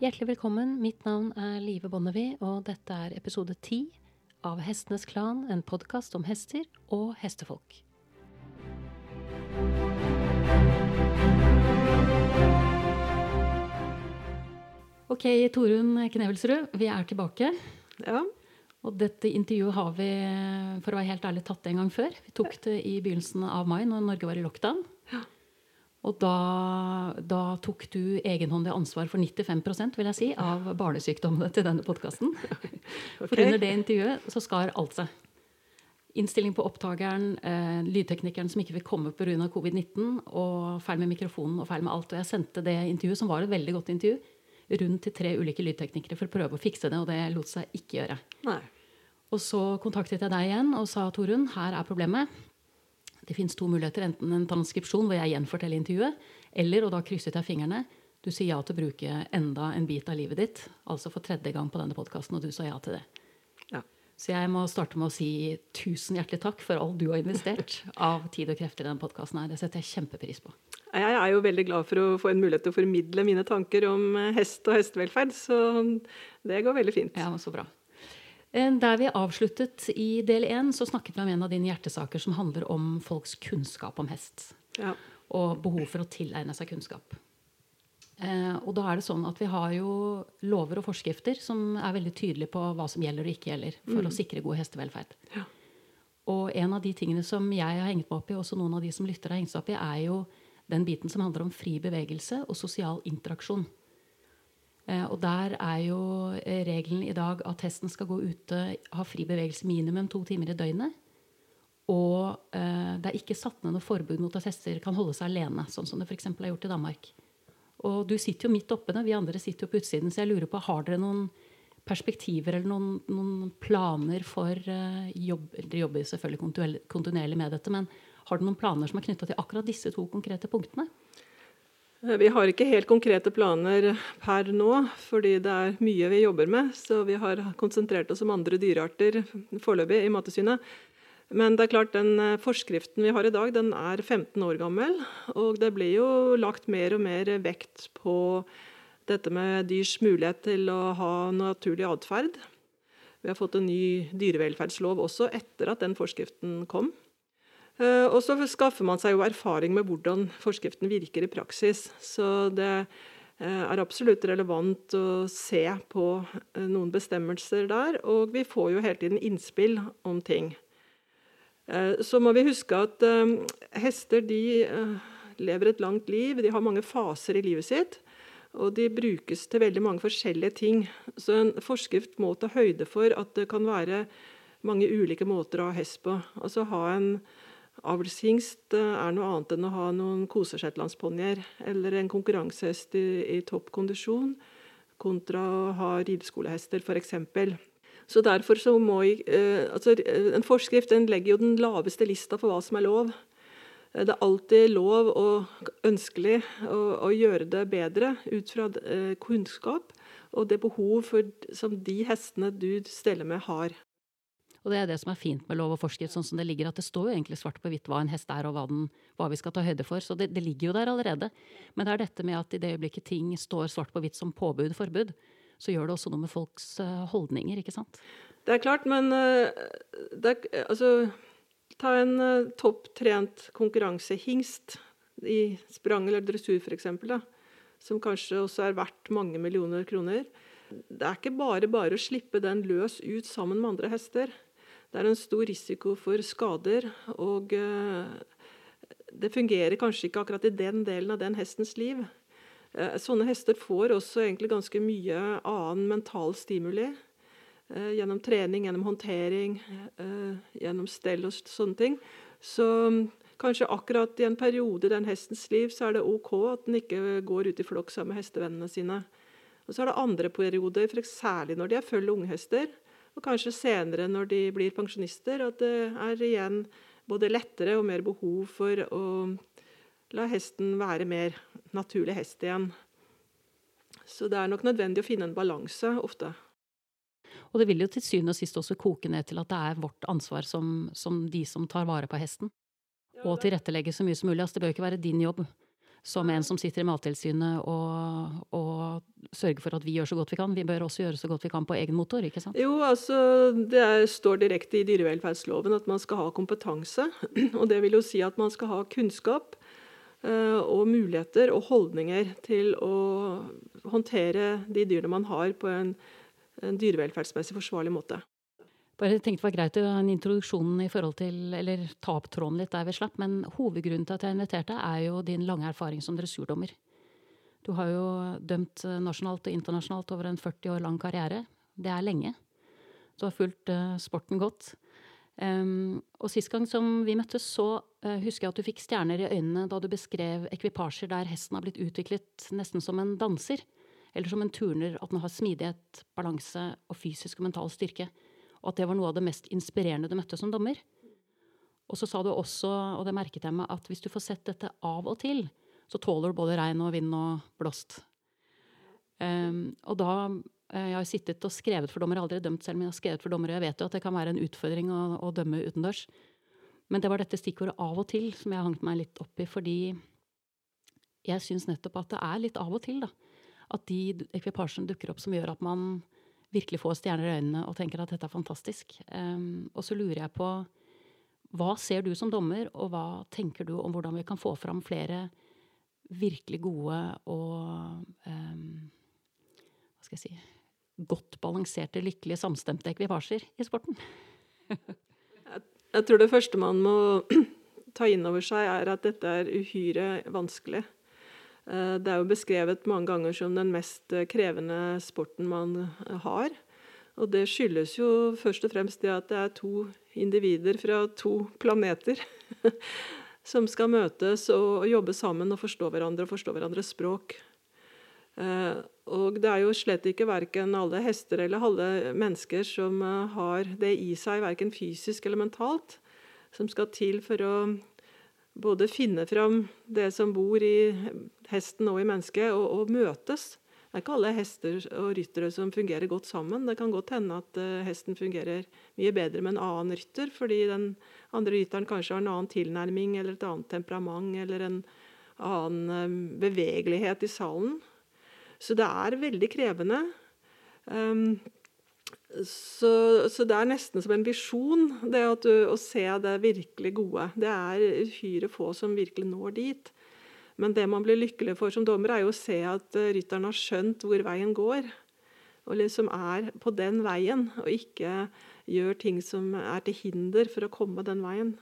Hjertelig velkommen. Mitt navn er Live Bonnevie, og dette er episode ti av Hestenes Klan, en podkast om hester og hestefolk. Ok, Torunn Knevelsrud, vi er tilbake. Ja. Og dette intervjuet har vi for å være helt ærlig, tatt en gang før. Vi tok det i begynnelsen av mai, når Norge var i lockdown. Ja. Og da, da, tok du egenhåndig ansvar for 95% vil jeg si, av barnesykdommene til denne podkasten. For under det intervjuet så skar alt seg. Innstilling på opptakeren, eh, lydteknikeren som ikke fikk komme pga. covid-19, og feil med mikrofonen og feil med alt. Og jeg sendte det intervjuet, som var et veldig godt intervju, rundt til tre ulike lydteknikere for å prøve å fikse det, og det lot seg ikke gjøre. Nei. Og så kontaktet jeg deg igjen og sa Torunn, her er problemet. Det fins to muligheter. Enten en transkripsjon hvor jeg gjenforteller intervjuet, eller, og da krysset jeg fingrene, du sier ja til å bruke enda en bit av livet ditt, altså for tredje gang på denne podkasten, og du sa ja til det. Ja. Så jeg må starte med å si tusen hjertelig takk for alt du har investert av tid og krefter i denne podkasten. Det setter jeg kjempepris på. Jeg er jo veldig glad for å få en mulighet til å formidle mine tanker om hest og hestevelferd, så det går veldig fint. Ja, så bra. Eh, Der vi avsluttet i del én, så snakket vi om en av dine hjertesaker som handler om folks kunnskap om hest. Ja. Og behov for å tilegne seg kunnskap. Eh, og da er det sånn at vi har jo lover og forskrifter som er veldig tydelige på hva som gjelder og ikke gjelder for å sikre god hestevelferd. Ja. Og en av de tingene som jeg har hengt meg opp i, og også noen av de som lytter har hengt seg opp i, er jo den biten som handler om fri bevegelse og sosial interaksjon. Eh, Og der er jo eh, regelen i dag at hesten skal gå ute, ha fri bevegelse minimum to timer i døgnet. Og eh, det er ikke satt ned noe forbud mot at hester kan holde seg alene, sånn som det f.eks. er gjort i Danmark. Og du sitter jo midt oppe, vi andre sitter jo på utsiden, så jeg lurer på, har dere noen perspektiver eller noen, noen planer for jobb Dere jobber selvfølgelig kontinuerlig med dette, men har dere noen planer som er knytta til akkurat disse to konkrete punktene? Eh, Vi har ikke helt konkrete planer per nå, fordi det er mye vi jobber med. Så vi har konsentrert oss om andre dyrearter foreløpig i Mattilsynet. Men det er klart, den eh, forskriften vi har i dag, den er 15 år gammel. Og det blir jo lagt mer og mer vekt på dette med dyrs mulighet til å ha naturlig atferd. Vi har fått en ny dyrevelferdslov også etter at den forskriften kom. Eh, Og så skaffer man seg jo erfaring med hvordan forskriften virker i praksis. Så det eh, er absolutt relevant å se på eh, noen bestemmelser der. Og vi får jo hele tiden innspill om ting. Så må vi huske at hester de lever et langt liv. De har mange faser i livet sitt. Og de brukes til veldig mange forskjellige ting. Så en forskrift må ta høyde for at det kan være mange ulike måter å ha hest på. Altså ha en avlshingst eh, er noe annet enn å ha noen koseshetlandsponnier eller en konkurransehest i, i topp kondisjon kontra å ha rideskolehester, f.eks. Så derfor så må jeg, eh, altså, eh, En forskrift den legger jo den laveste lista for hva som er lov. Det er alltid lov og ønskelig å, å gjøre det bedre ut fra kunnskap og det behov for, som de hestene du steller med, har. Og det er det som er fint med lov og forskrift, sånn som det ligger, at det står jo egentlig svart på hvitt hva en hest er, og hva, den, hva vi skal ta høyde for. Så det, det ligger jo der allerede. Men det er dette med at i det øyeblikket ting står svart på hvitt som påbud, forbud, så gjør det også noe med folks eh, holdninger, ikke sant? Det er klart, men eh, det er, altså, Ta en topptrent konkurransehingst i sprang eller dressur f.eks., som kanskje også er verdt mange millioner kroner. Det er ikke bare bare å slippe den løs ut sammen med andre hester. Det er en stor risiko for skader, og eh, det fungerer kanskje ikke akkurat i den delen av den hestens liv. Eh, Sånne hester får også egentlig ganske mye annen mental stimuli. eh, Gjennom trening, gjennom håndtering, gjennom stell og sånne ting. Så mm, kanskje akkurat i en periode i den hestens liv så er det OK at den ikke går ut i flokk sammen med hestevennene sine. Og så er det andre perioder, for særlig når de er følge unghester, og kanskje senere når de blir pensjonister, at det er igjen både lettere og mer behov for å la hesten være mer naturlig hest igjen. Så det er nok nødvendig å finne en balanse ofte. Og det vil jo til syvende og sist også koke ned til at det er vårt ansvar som, som de som tar vare på hesten. Og tilrettelegge så mye som mulig. Altså, det bør jo ikke være din jobb som en som sitter i Mattilsynet og, og sørger for at vi gjør så godt vi kan. Vi bør også gjøre så godt vi kan på egen motor, ikke sant? Jo, altså det er, står direkte i dyrevelferdsloven at man skal ha kompetanse. Og det vil jo si at man skal ha kunnskap eh, og muligheter og holdninger til å håndtere de dyrene man har, på en, en dyrevelferdsmessig forsvarlig måte. Bare tenkte det var greit å ha en introduksjon i forhold til, eller ta opp tråden litt der vi slapp, men hovedgrunnen til at jeg inviterte, er jo din lange erfaring som dressurdommer. Du har jo dømt nasjonalt og internasjonalt over en 40 år lang karriere. Det er lenge. Du har fulgt uh, sporten godt. Um, og sist gang som vi møttes, så uh, husker jeg at du fikk stjerner i øynene da du beskrev ekvipasjer der hesten har blitt utviklet nesten som en danser. Eller som en turner, at den har smidighet, balanse og fysisk og mental styrke og at det var noe av det mest inspirerende du møtte som dommer. Og så sa du også, og det merket jeg meg, at hvis du får sett dette av og til, så tåler du både regn og vind og blåst. Um, og da eh, Jeg har sittet og skrevet for dommere, aldri dømt selv, men jeg har skrevet for dommere, og jeg vet jo at det kan være en utfordring å, å dømme utendørs. Men det var dette stikkordet 'av og til' som jeg har hengt meg litt opp i, fordi jeg syns nettopp at det er litt av og til, da. At de ekvipasjene dukker opp som gjør at man virkelig får stjerner i øynene og tenker at dette er fantastisk. Um, og så lurer jeg på hva ser du som dommer, og hva tenker du om hvordan vi kan få fram flere virkelig gode og um, Hva skal jeg si Godt balanserte, lykkelige, samstemte ekvipasjer i sporten? jeg, jeg tror det første man må ta inn over seg, er at dette er uhyre vanskelig. Eh, det er jo beskrevet mange ganger som den mest eh, krevende sporten man eh, har. Og det skyldes jo først og fremst det at det er to individer fra to planeter som skal møtes og jobbe sammen og forstå hverandre og forstå hverandres språk. Og det er jo slett ikke verken alle hester eller alle mennesker som har det i seg, verken fysisk eller mentalt, som skal til for å både finne fram det som bor i hesten og i mennesket, og, og, møtes. Det er ikke alle hester og ryttere som fungerer godt sammen. Det kan godt hende at uh, hesten fungerer mye bedre med en annen rytter, fordi den andre rytteren kanskje har en annen tilnærming eller et annet temperament eller en annen um, bevegelighet i salen. Så det er veldig krevende. Um, så, så, det er nesten som en visjon, det du, å se det virkelig gode. Det er uhyre få som virkelig når dit. Men det man blir lykkelig for som dommer, er jo å se at eh, rytteren har skjønt hvor veien går. Og liksom er på den veien, og ikke gjør ting som er til hinder for å komme den veien.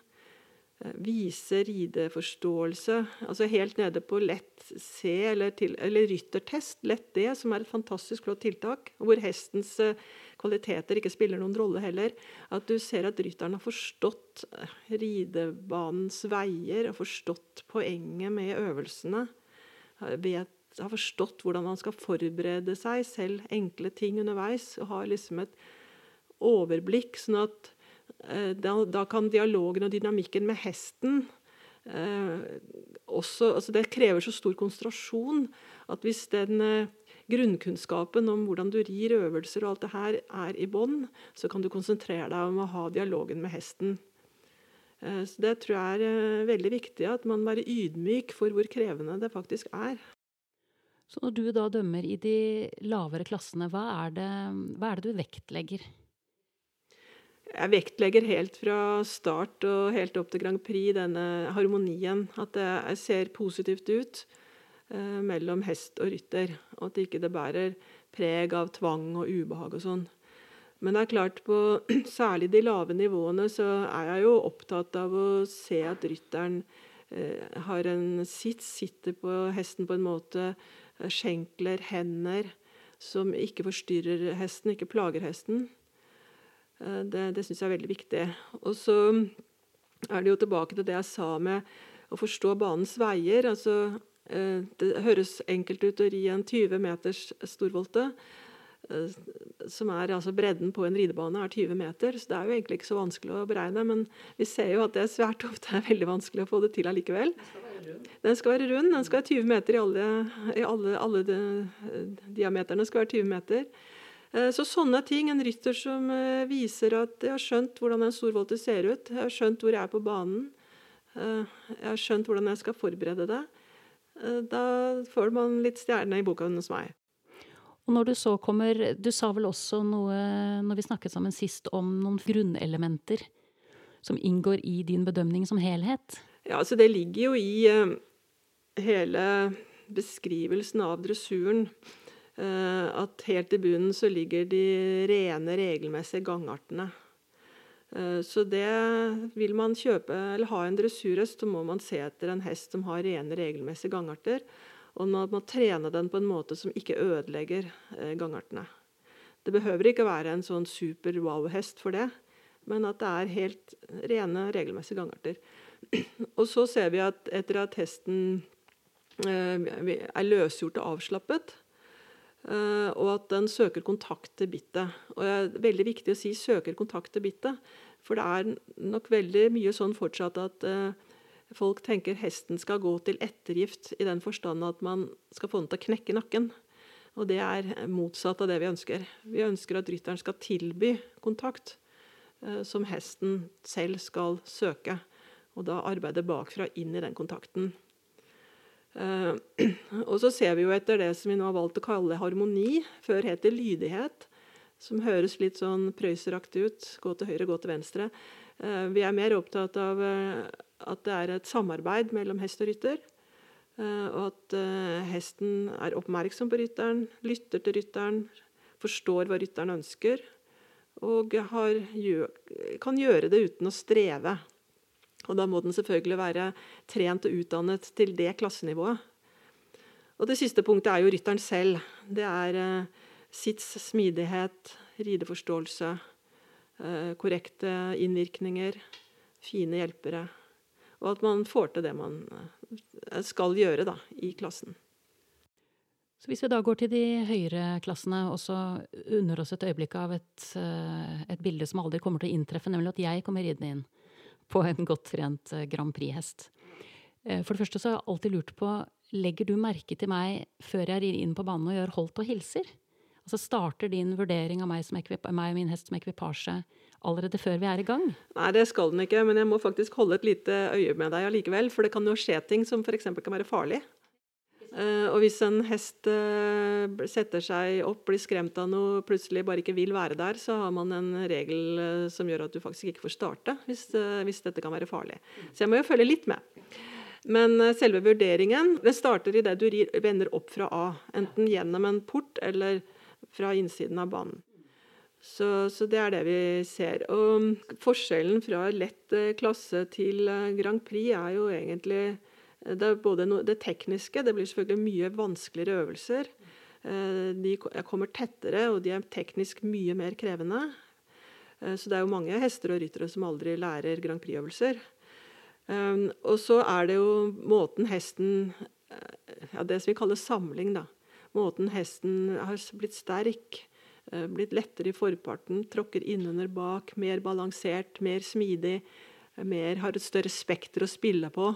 Eh, vise rideforståelse, altså helt nede på lett C eller, til, eller ryttertest, lett D, som er et fantastisk flott tiltak. Hvor hestens eh, kvaliteter ikke spiller noen rolle heller. At du ser at rytteren har forstått eh, ridebanens veier, og forstått poenget med øvelsene. Vet, har forstått hvordan han skal forberede seg, selv enkle ting underveis. Og har liksom et overblikk, sånn at eh, da, da kan dialogen og dynamikken med hesten Eh, også, altså det krever så stor konsentrasjon at hvis den eh, grunnkunnskapen om hvordan du rir øvelser og alt det her er i bånn, så kan du konsentrere deg om å ha dialogen med hesten. Eh, så Det tror jeg er eh, veldig viktig, at man være ydmyk for hvor krevende det faktisk er. Så når du da dømmer i de lavere klassene, hva er det, hva er det du vektlegger? Jeg vektlegger helt fra start og helt opp til Grand Prix denne harmonien. At det ser positivt ut. Eh, mellom hest og rytter. Og at ikke det bærer preg av tvang og ubehag og sånn. Men det er klart, på særlig de lave nivåene så er jeg jo opptatt av å se at rytteren eh, har en sits, sitter på hesten på en måte, eh, skjenkler, hender, som ikke forstyrrer hesten, ikke plager hesten. Eh, det, det syns jeg er veldig viktig. Og så er det jo tilbake til det jeg sa med å forstå banens veier. altså det høres enkelt ut å ri en 20 meters storvolte. Eh, som er altså Bredden på en ridebane er 20 meter, så det er jo egentlig ikke så vanskelig å beregne. Men vi ser jo at det svært ofte er veldig vanskelig å få det til allikevel. Den skal være rund. Den skal være 20 meter i alle, i alle, alle de, diameterne. skal være 20 meter. Eh, så sånne ting. En rytter som viser at jeg har skjønt hvordan en storvolte ser ut. Jeg har skjønt hvor jeg er på banen. Jeg har skjønt hvordan jeg skal forberede det. Eh, da får man litt stjerne i boka hos meg. Og når du så kommer Du sa vel også noe når vi snakket sammen sist om noen grunnelementer som inngår i din bedømning som helhet? Ja, altså det ligger jo i uh, hele beskrivelsen av dressuren uh, at helt i bunnen så ligger de rene, regelmessige gangartene. Uh, så det vil man kjøpe eller ha en dressurhest, så må man se etter en hest som har rene, regelmessige gangarter. Og man må trene den på en måte som ikke ødelegger gangartene. Det behøver ikke være en sånn super wow-hest for det men at det er helt rene, regelmessige gangarter. Og så ser vi at etter at testen eh, er løsgjort og avslappet, eh, og at den søker kontakt til bittet. Og det er veldig viktig å si 'søker kontakt til bittet', for det er nok veldig mye sånn fortsatt at eh, folk tenker hesten skal gå til ettergift, i den forstand at man skal få den til å knekke nakken. Og det er motsatt av det vi ønsker. Vi ønsker at rytteren skal tilby kontakt. Eh, som hesten selv skal søke. Og da arbeide bakfra inn i den kontakten. Eh, og så ser vi jo etter det som vi nå har valgt å kalle harmoni. Før het det lydighet, som høres litt sånn prøyseraktig ut. Gå til høyre, gå til venstre. Eh, vi er mer opptatt av at det er et samarbeid mellom hest og rytter. Og at hesten er oppmerksom på rytteren, lytter til rytteren, forstår hva rytteren ønsker, og har, kan gjøre det uten å streve. Og da må den selvfølgelig være trent og utdannet til det klassenivået. Og det siste punktet er jo rytteren selv. Det er eh, sits, smidighet, rideforståelse, eh, korrekte innvirkninger, fine hjelpere. Og at man får til det man eh, skal gjøre da, i klassen. Så hvis vi da går til de høyere klassene og så unner oss et øyeblikk av et, eh, et, bilde som aldri kommer til å inntreffe, nemlig at jeg kommer ridende inn på en godt trent eh, Grand Prix-hest. Eh, for det første så har jeg alltid lurt på legger du merke til meg før jeg rir inn på banen og gjør holdt og hilser? Altså Starter din vurdering av meg, meg og min hest som ekvipasje allerede før vi er i gang? Nei, det skal den ikke, men jeg må faktisk holde et lite øye med deg allikevel. For det kan jo skje ting som f.eks. kan være farlig. Uh, og hvis en hest uh, setter seg opp, blir skremt av noe, plutselig bare ikke vil være der, så har man en regel uh, som gjør at du faktisk ikke får starte, hvis, hvis, dette kan være farlig. Så jeg må jo følge litt med. Men selve vurderingen det starter idet du rir, vender opp fra A. Enten gjennom en port eller fra innsiden av banen. Så, så, det er det vi ser. Og forskjellen fra lett klasse til Grand Prix er jo egentlig det no, det tekniske, det blir selvfølgelig mye vanskeligere øvelser. Eh, de kommer tettere, og de er teknisk mye mer krevende. Eh, så det er jo mange hester og ryttere som aldri lærer Grand Prix-øvelser. Eh, og så er det jo måten hesten ja, Det som vi kaller samling, da. Måten hesten har blitt sterk, blitt lettere i forparten, tråkker innunder bak, mer balansert, mer smidig, mer, har et større spekter å spille på.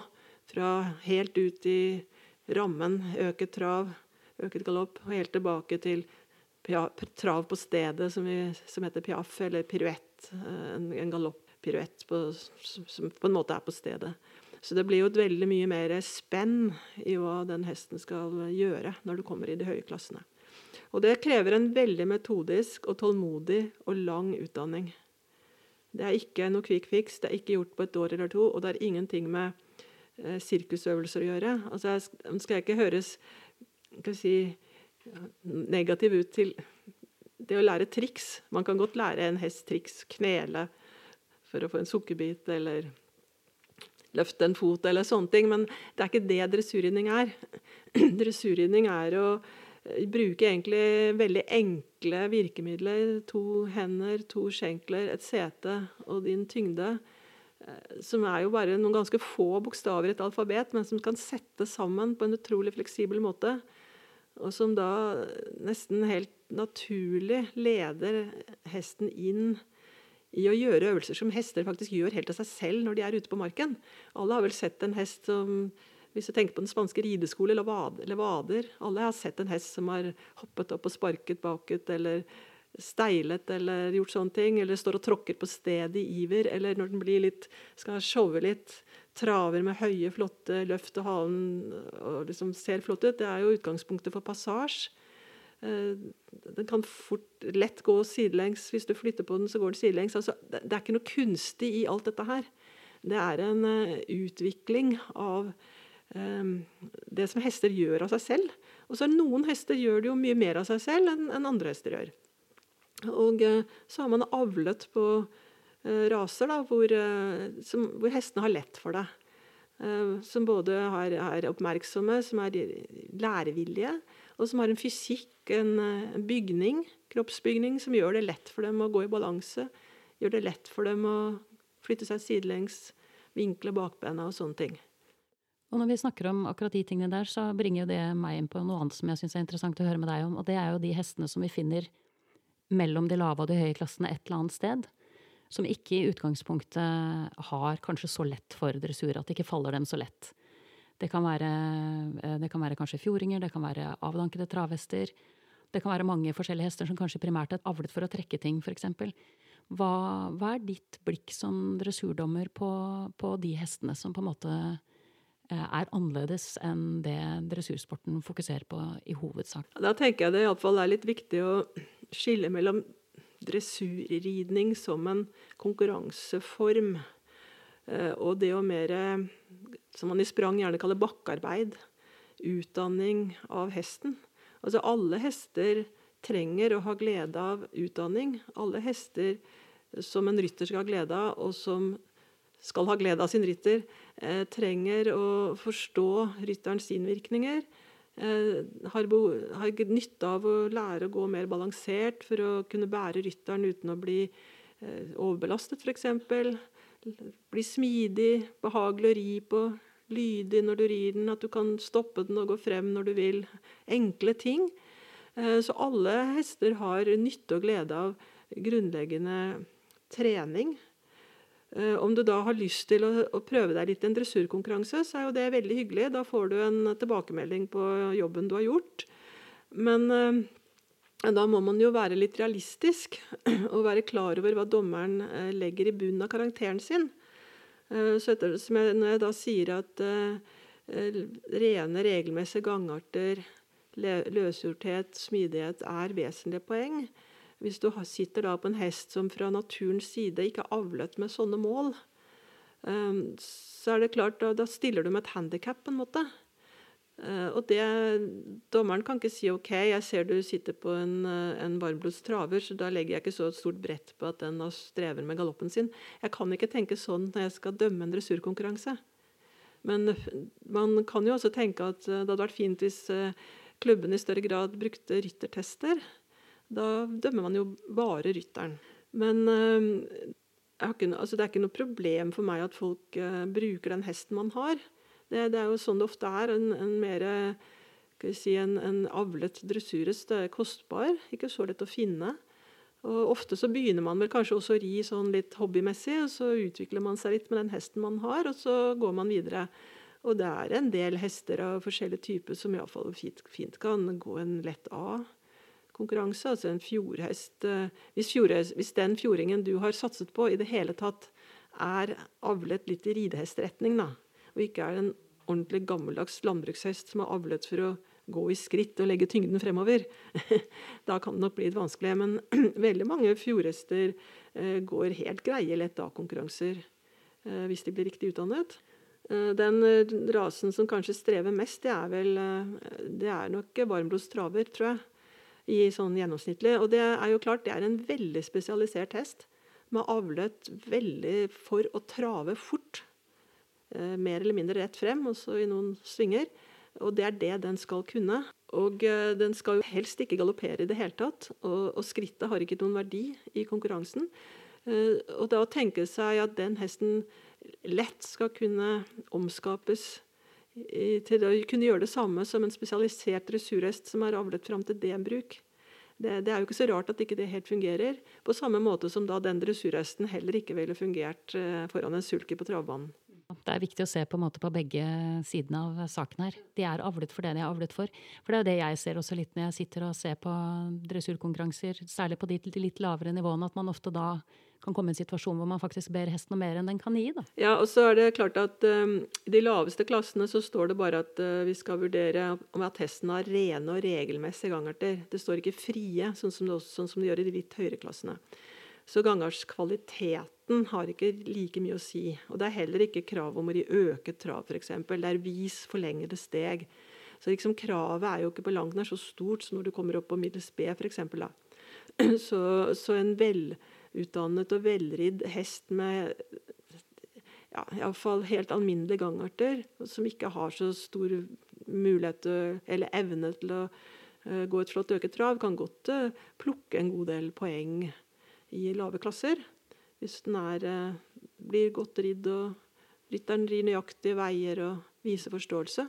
Fra helt ut i rammen, øket trav, øket galopp, og helt tilbake til trav på stedet, som, vi, som heter piaff, eller piruett. Eh, en, en galoppiruett som på en måte er på stedet. Så det blir jo et veldig mye mer spenn i hva den hesten skal gjøre når du kommer i de høye klassene. Og det krever en veldig metodisk og tålmodig og lang utdanning. Det er ikke noe quick fix, det er ikke gjort på et år eller to, og det er ingenting med sirkusøvelser å gjøre. Altså, jeg skal ikke høres si, negativ ut til det å lære triks. Man kan godt lære en hest triks, knele for å få en sukkerbit, eller løfte en fot, eller sånne ting. Men det er ikke det dressurridning er. dressurridning er å eh, bruke egentlig veldig enkle virkemidler. To hender, to skjenkler, et sete og din tyngde Eh, som er jo bare noen ganske få bokstaver i et alfabet, men som kan settes sammen på en utrolig fleksibel måte. Og som da nesten helt naturlig leder hesten inn i å gjøre øvelser som hester faktisk gjør helt av seg selv når de er ute på marken. Alle har vel sett en hest som Hvis du tenker på den spanske rideskole eller vader, Alle har sett en hest som har hoppet opp og sparket bakut, eller steilet eller gjort sånne ting, eller står og tråkker på stedet i iver, eller når den blir litt, skal showe litt, traver med høye, flotte løft og halen og liksom ser flott ut, det er jo utgangspunktet for passasje. Eh, den kan fort, lett gå sidelengs. Hvis du flytter på den, så går den sidelengs. Altså, det, er ikke noe kunstig i alt dette her. Det er en uh, utvikling av um, det som hester gjør av seg selv. Og så er Noen hester gjør det jo mye mer av seg selv enn en andre hester gjør. Og uh, så har man avlet på uh, raser da, hvor, som, hvor, hestene har lett for det. som både har, er oppmerksomme, som er lærevillige, og som har en fysikk, en, bygning, kroppsbygning, som gjør det lett for dem å gå i balanse. Gjør det lett for dem å flytte seg sidelengs, vinkle bakbena og sånne ting. Og når vi snakker om akkurat de tingene der, så bringer det meg inn på noe annet som jeg syns er interessant å høre med deg om, og det er jo de hestene som vi finner mellom de lave og de høye klassene et eller annet sted. Som ikke i utgangspunktet har kanskje så lett for dressur, at det ikke faller dem så lett. Det kan være, eh, det kan være kanskje fjordinger, det kan være avdankede travhester. Det kan være mange forskjellige hester som kanskje primært er avlet for å trekke ting, f.eks. Hva, hva er ditt blikk som dressurdommer på, på, de hestene som på en måte eh, er annerledes enn det dressursporten fokuserer på i hovedsak? Da tenker jeg det iallfall er litt viktig å skille mellom dressurridning som en konkurranseform eh, og det å mer, som man i sprang gjerne kaller bakkearbeid, utdanning av hesten. Altså alle hester trenger å ha glede av utdanning. Alle hester som en rytter skal ha glede av, og som skal ha glede av sin rytter, eh, trenger å forstå rytterens innvirkninger. Eh, har, har, nytte av å lære å gå mer balansert for å kunne bære rytteren uten å bli eh, overbelastet, f.eks. Bli smidig, behagelig å ri på, lydig når du rir den, at du kan stoppe den og gå frem når du vil. Enkle ting. Eh, så alle hester har nytte og glede av grunnleggende trening. Eh, om du da har lyst til å, å prøve deg litt i en dressurkonkurranse, så er jo det veldig hyggelig. Da får du en tilbakemelding på jobben du har gjort. Men eh, da må man jo være litt realistisk og være klar over hva dommeren legger i bunnen av karakteren sin. Så etter, jeg, når jeg da sier at rene, regelmessige gangarter løsgjorthet, smidighet er vesentlige poeng. Hvis du sitter da på en hest som fra naturens side ikke er avlet med sånne mål, ehm, så er det klart, da, stiller du med et handikap, på en måte. Eh, og det, Dommeren kan ikke si OK, jeg ser du sitter på en, eh, en varmblods traver, så da legger jeg ikke så stort brett på at den strever med galoppen sin. Jeg kan ikke tenke sånn når jeg skal dømme en dressurkonkurranse. Men man kan jo også tenke at eh, det hadde vært fint hvis klubben i større grad brukte ryttertester. Da dømmer man jo bare rytteren. Men øh, ikke, altså det er ikke noe problem for meg at folk øh, bruker den hesten man har. Det, det, er jo sånn det ofte er. En, en mer si, en, en avlet dressurhest er kostbar, ikke så lett å finne. Og Ofte så begynner man vel kanskje også å ri sånn litt hobbymessig, og så utvikler man seg litt med den hesten man har, og så går man videre. Og det er en del hester av forskjellige typer som iallfall fint, fint kan gå en lett A-konkurranse. Altså en fjordhest eh, hvis, fjordhest hvis, den fjordingen du har satset på i det hele tatt er avlet litt i ridehestretning, da, og ikke er en ordentlig gammeldags landbrukshest som er avlet for å gå i skritt og legge tyngden fremover, da kan det nok bli litt vanskelig. Men veldig mange fjordhester eh, går helt greie lett A-konkurranser eh, hvis de blir riktig utdannet. Den rasen som kanskje strever mest, det er vel det er nok varmblods traver, tror jeg. I sånn gjennomsnittlig. Og det er jo klart, det er en veldig spesialisert hest. Med avlet veldig for å trave fort. Mer eller mindre rett frem, også i noen svinger. Og det er det den skal kunne. Og den skal jo helst ikke galoppere i det hele tatt. Og, og skrittet har ikke noen verdi i konkurransen. Og da å tenke seg at den hesten lett skal kunne omskapes til å kunne gjøre det samme som en spesialisert dressurhest som er avlet fram til det bruk. Det, det, er jo ikke så rart at ikke det helt fungerer. På samme måte som da den dressurhesten heller ikke ville fungert eh, foran en sulky på travbanen. Det er viktig å se på, en måte på begge sidene av saken her. De er avlet for det de er avlet for. For det er jo det jeg ser også litt når jeg sitter og ser på dressurkonkurranser, særlig på de litt lavere nivåene, at man ofte da kan komme i en situasjon hvor man faktisk ber hesten om mer enn den kan gi. Da. Ja, og så er det klart at um, I de laveste klassene så står det bare at uh, vi skal vurdere om at hesten har rene og regelmessige gangarter. Det står ikke frie, sånn som det, også, sånn som det gjør i de litt høyere klassene. Så gangartskvaliteten har ikke like mye å si. Og det er heller ikke krav om å gi øket trav, f.eks. Det er vis forlengede steg. Så liksom, kravet er jo ikke på langt nær så stort som når du kommer opp på middels B, f.eks. Så, så en velutdannet og velridd hest med ja, iallfall helt alminnelige gangarter, som ikke har så stor mulighet eller evne til å uh, gå et flott øket trav, kan godt uh, plukke en god del poeng i lave klasser. Hvis den er, eh, blir godt ridd og rytteren rir nøyaktige veier og viser forståelse.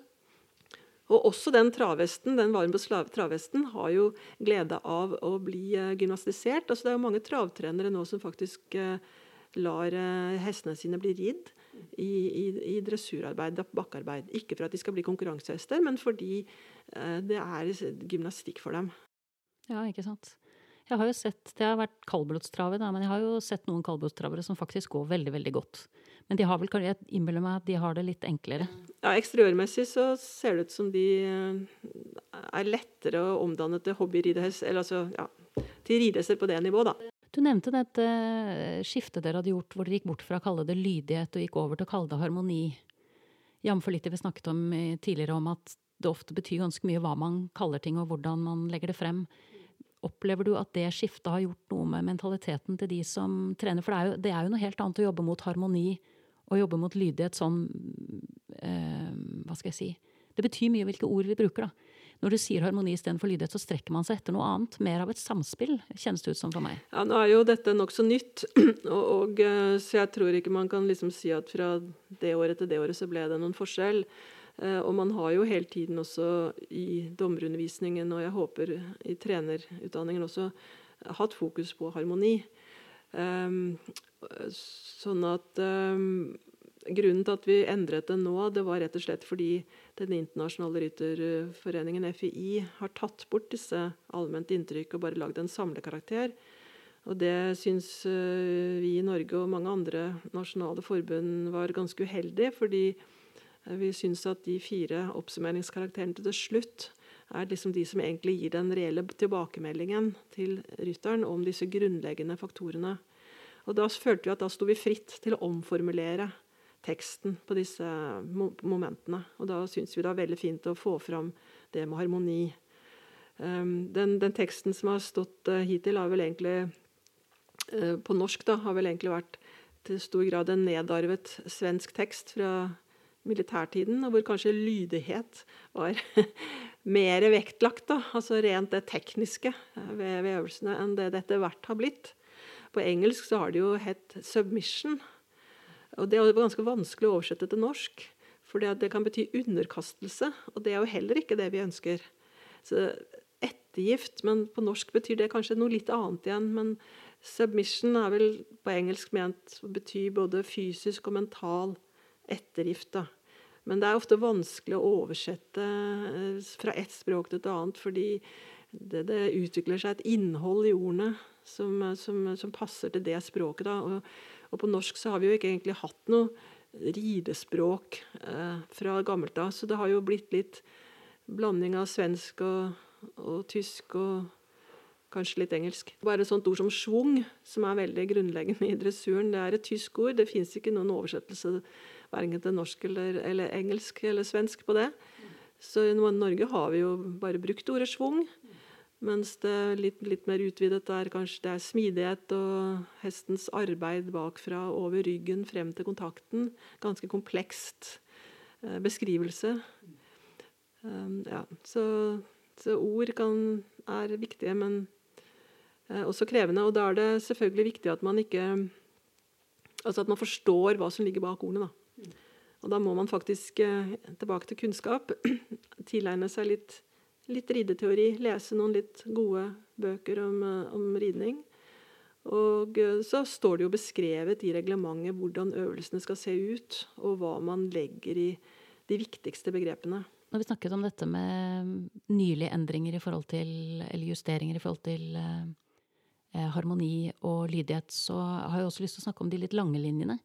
Og også den travhesten, den varme travhesten har jo glede av å bli eh, gymnastisert. Altså det er jo mange travtrenere nå som faktisk eh, lar hestene sine bli ridd i, i, i dressurarbeid, bakkearbeid. Ikke for at de skal bli konkurransehester, men fordi det er gymnastikk for dem. Ja, ikke sant. Jeg har jo sett, Det har vært kaldblodstrave, men jeg har jo sett noen kaldblodstravere som faktisk går veldig veldig godt. Men de har vel, jeg innbiller meg at de har det litt enklere. Ja, Eksteriørmessig så ser det ut som de eh, er lettere å omdanne til hobbyridehester, eller altså ja, til ridehester på det nivået, da. Du nevnte dette skiftet dere hadde gjort, hvor dere gikk bort fra å kalle det lydighet og gikk over til å kalle det harmoni. Jf. litt det vi snakket om tidligere, om at det ofte betyr ganske mye hva man kaller ting og hvordan man legger det frem. Opplever du at det skiftet har gjort noe med mentaliteten til de som trener? For det er jo, det er jo noe helt annet å jobbe mot harmoni og jobbe mot lydighet sånn eh, Hva skal jeg si? Det betyr mye hvilke ord vi bruker, da. Når du sier harmoni istedenfor lydighet, så strekker man seg etter noe annet. Mer av et samspill, kjennes det ut som for meg. Ja, nå er jo dette nokså nytt, og, og, eh, så jeg tror ikke man kan liksom si at fra det året til det året så ble det noen forskjell. Eh, og man har jo hele tiden også i dommerundervisningen, og jeg håper i trenerutdanningen også, hatt fokus på harmoni. Ehm, sånn at ehm, Grunnen til at vi endret det nå, det var rett og slett fordi Den internasjonale rytterforeningen, FII, har tatt bort disse allment inntrykk og bare lagd en samlekarakter. Og det syns eh, vi i Norge og mange andre nasjonale forbund var ganske uheldig, fordi vi syns at de fire oppsummeringskarakterene til slutt er liksom de som egentlig gir den reelle tilbakemeldingen til rytteren om disse grunnleggende faktorene. Og Da følte vi at da sto vi fritt til å omformulere teksten på disse momentene. Og da syns vi det er veldig fint å få fram det med harmoni. Ehm, den, den teksten som har stått eh, hittil, har vel egentlig eh, på norsk da, har vel egentlig vært til stor grad en nedarvet svensk tekst fra militærtiden, og hvor kanskje lydighet var mer vektlagt, da, altså rent det tekniske ved, ved øvelsene, enn det det etter hvert har blitt. På engelsk så har det jo hett 'submission'. Og det er ganske vanskelig å oversette til norsk, for det kan bety underkastelse, og det er jo heller ikke det vi ønsker. Så ettergift, men på norsk betyr det kanskje noe litt annet igjen. Men submission er vel på engelsk ment å bety både fysisk og mental ettergift. da. Men det er ofte vanskelig å oversette eh, fra ett språk til et annet, fordi det, det utvikler seg et innhold i ordene som, som, som passer til det språket. Da. Og, og, på norsk så har vi jo ikke egentlig hatt noe ridespråk eh, fra gammelt av, så det har jo blitt litt blanding av svensk og, og tysk og kanskje litt engelsk. Bare et sånt ord som schwung, som er veldig grunnleggende i dressuren, det er et tysk ord. Det fins ikke noen oversettelse verken til norsk eller, eller, engelsk eller svensk på det. Så i Norge har vi jo bare brukt ordet schwung. Mens det litt, litt mer utvidet er kanskje det er smidighet og hestens arbeid bakfra over ryggen frem til kontakten. Ganske komplekst eh, beskrivelse. Um, ja, så, så, ord kan, er viktige, men eh, også krevende. Og da er det selvfølgelig viktig at man ikke Altså at man forstår hva som ligger bak ordene. da. Og da må man faktisk eh, tilbake til kunnskap. Tilegne seg litt, litt rideteori. Lese noen litt gode bøker om, eh, om ridning. Og eh, så står det jo beskrevet i reglementet hvordan øvelsene skal se ut, og hva man legger i de viktigste begrepene. Når vi snakket om dette med nylige endringer i forhold til, eller justeringer i forhold til eh harmoni og lydighet, så har jeg også lyst til å snakke om de litt lange linjene.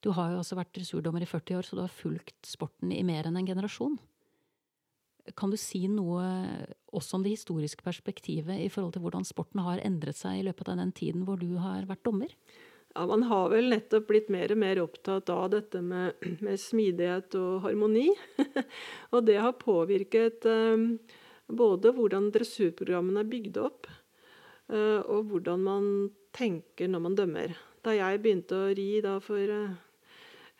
Du har jo også vært dressurdommer i 40 år, så du har fulgt sporten i mer enn en generasjon. Kan du si noe også om det historiske perspektivet i forhold til hvordan sporten har endret seg i løpet av den tiden hvor du har vært dommer? Ja, Man har vel nettopp blitt mer og mer opptatt av dette med, med smidighet og harmoni. og det har påvirket um, både hvordan dressurprogrammene er bygd opp, uh, og hvordan man tenker når man dømmer. Da jeg begynte å ri for uh,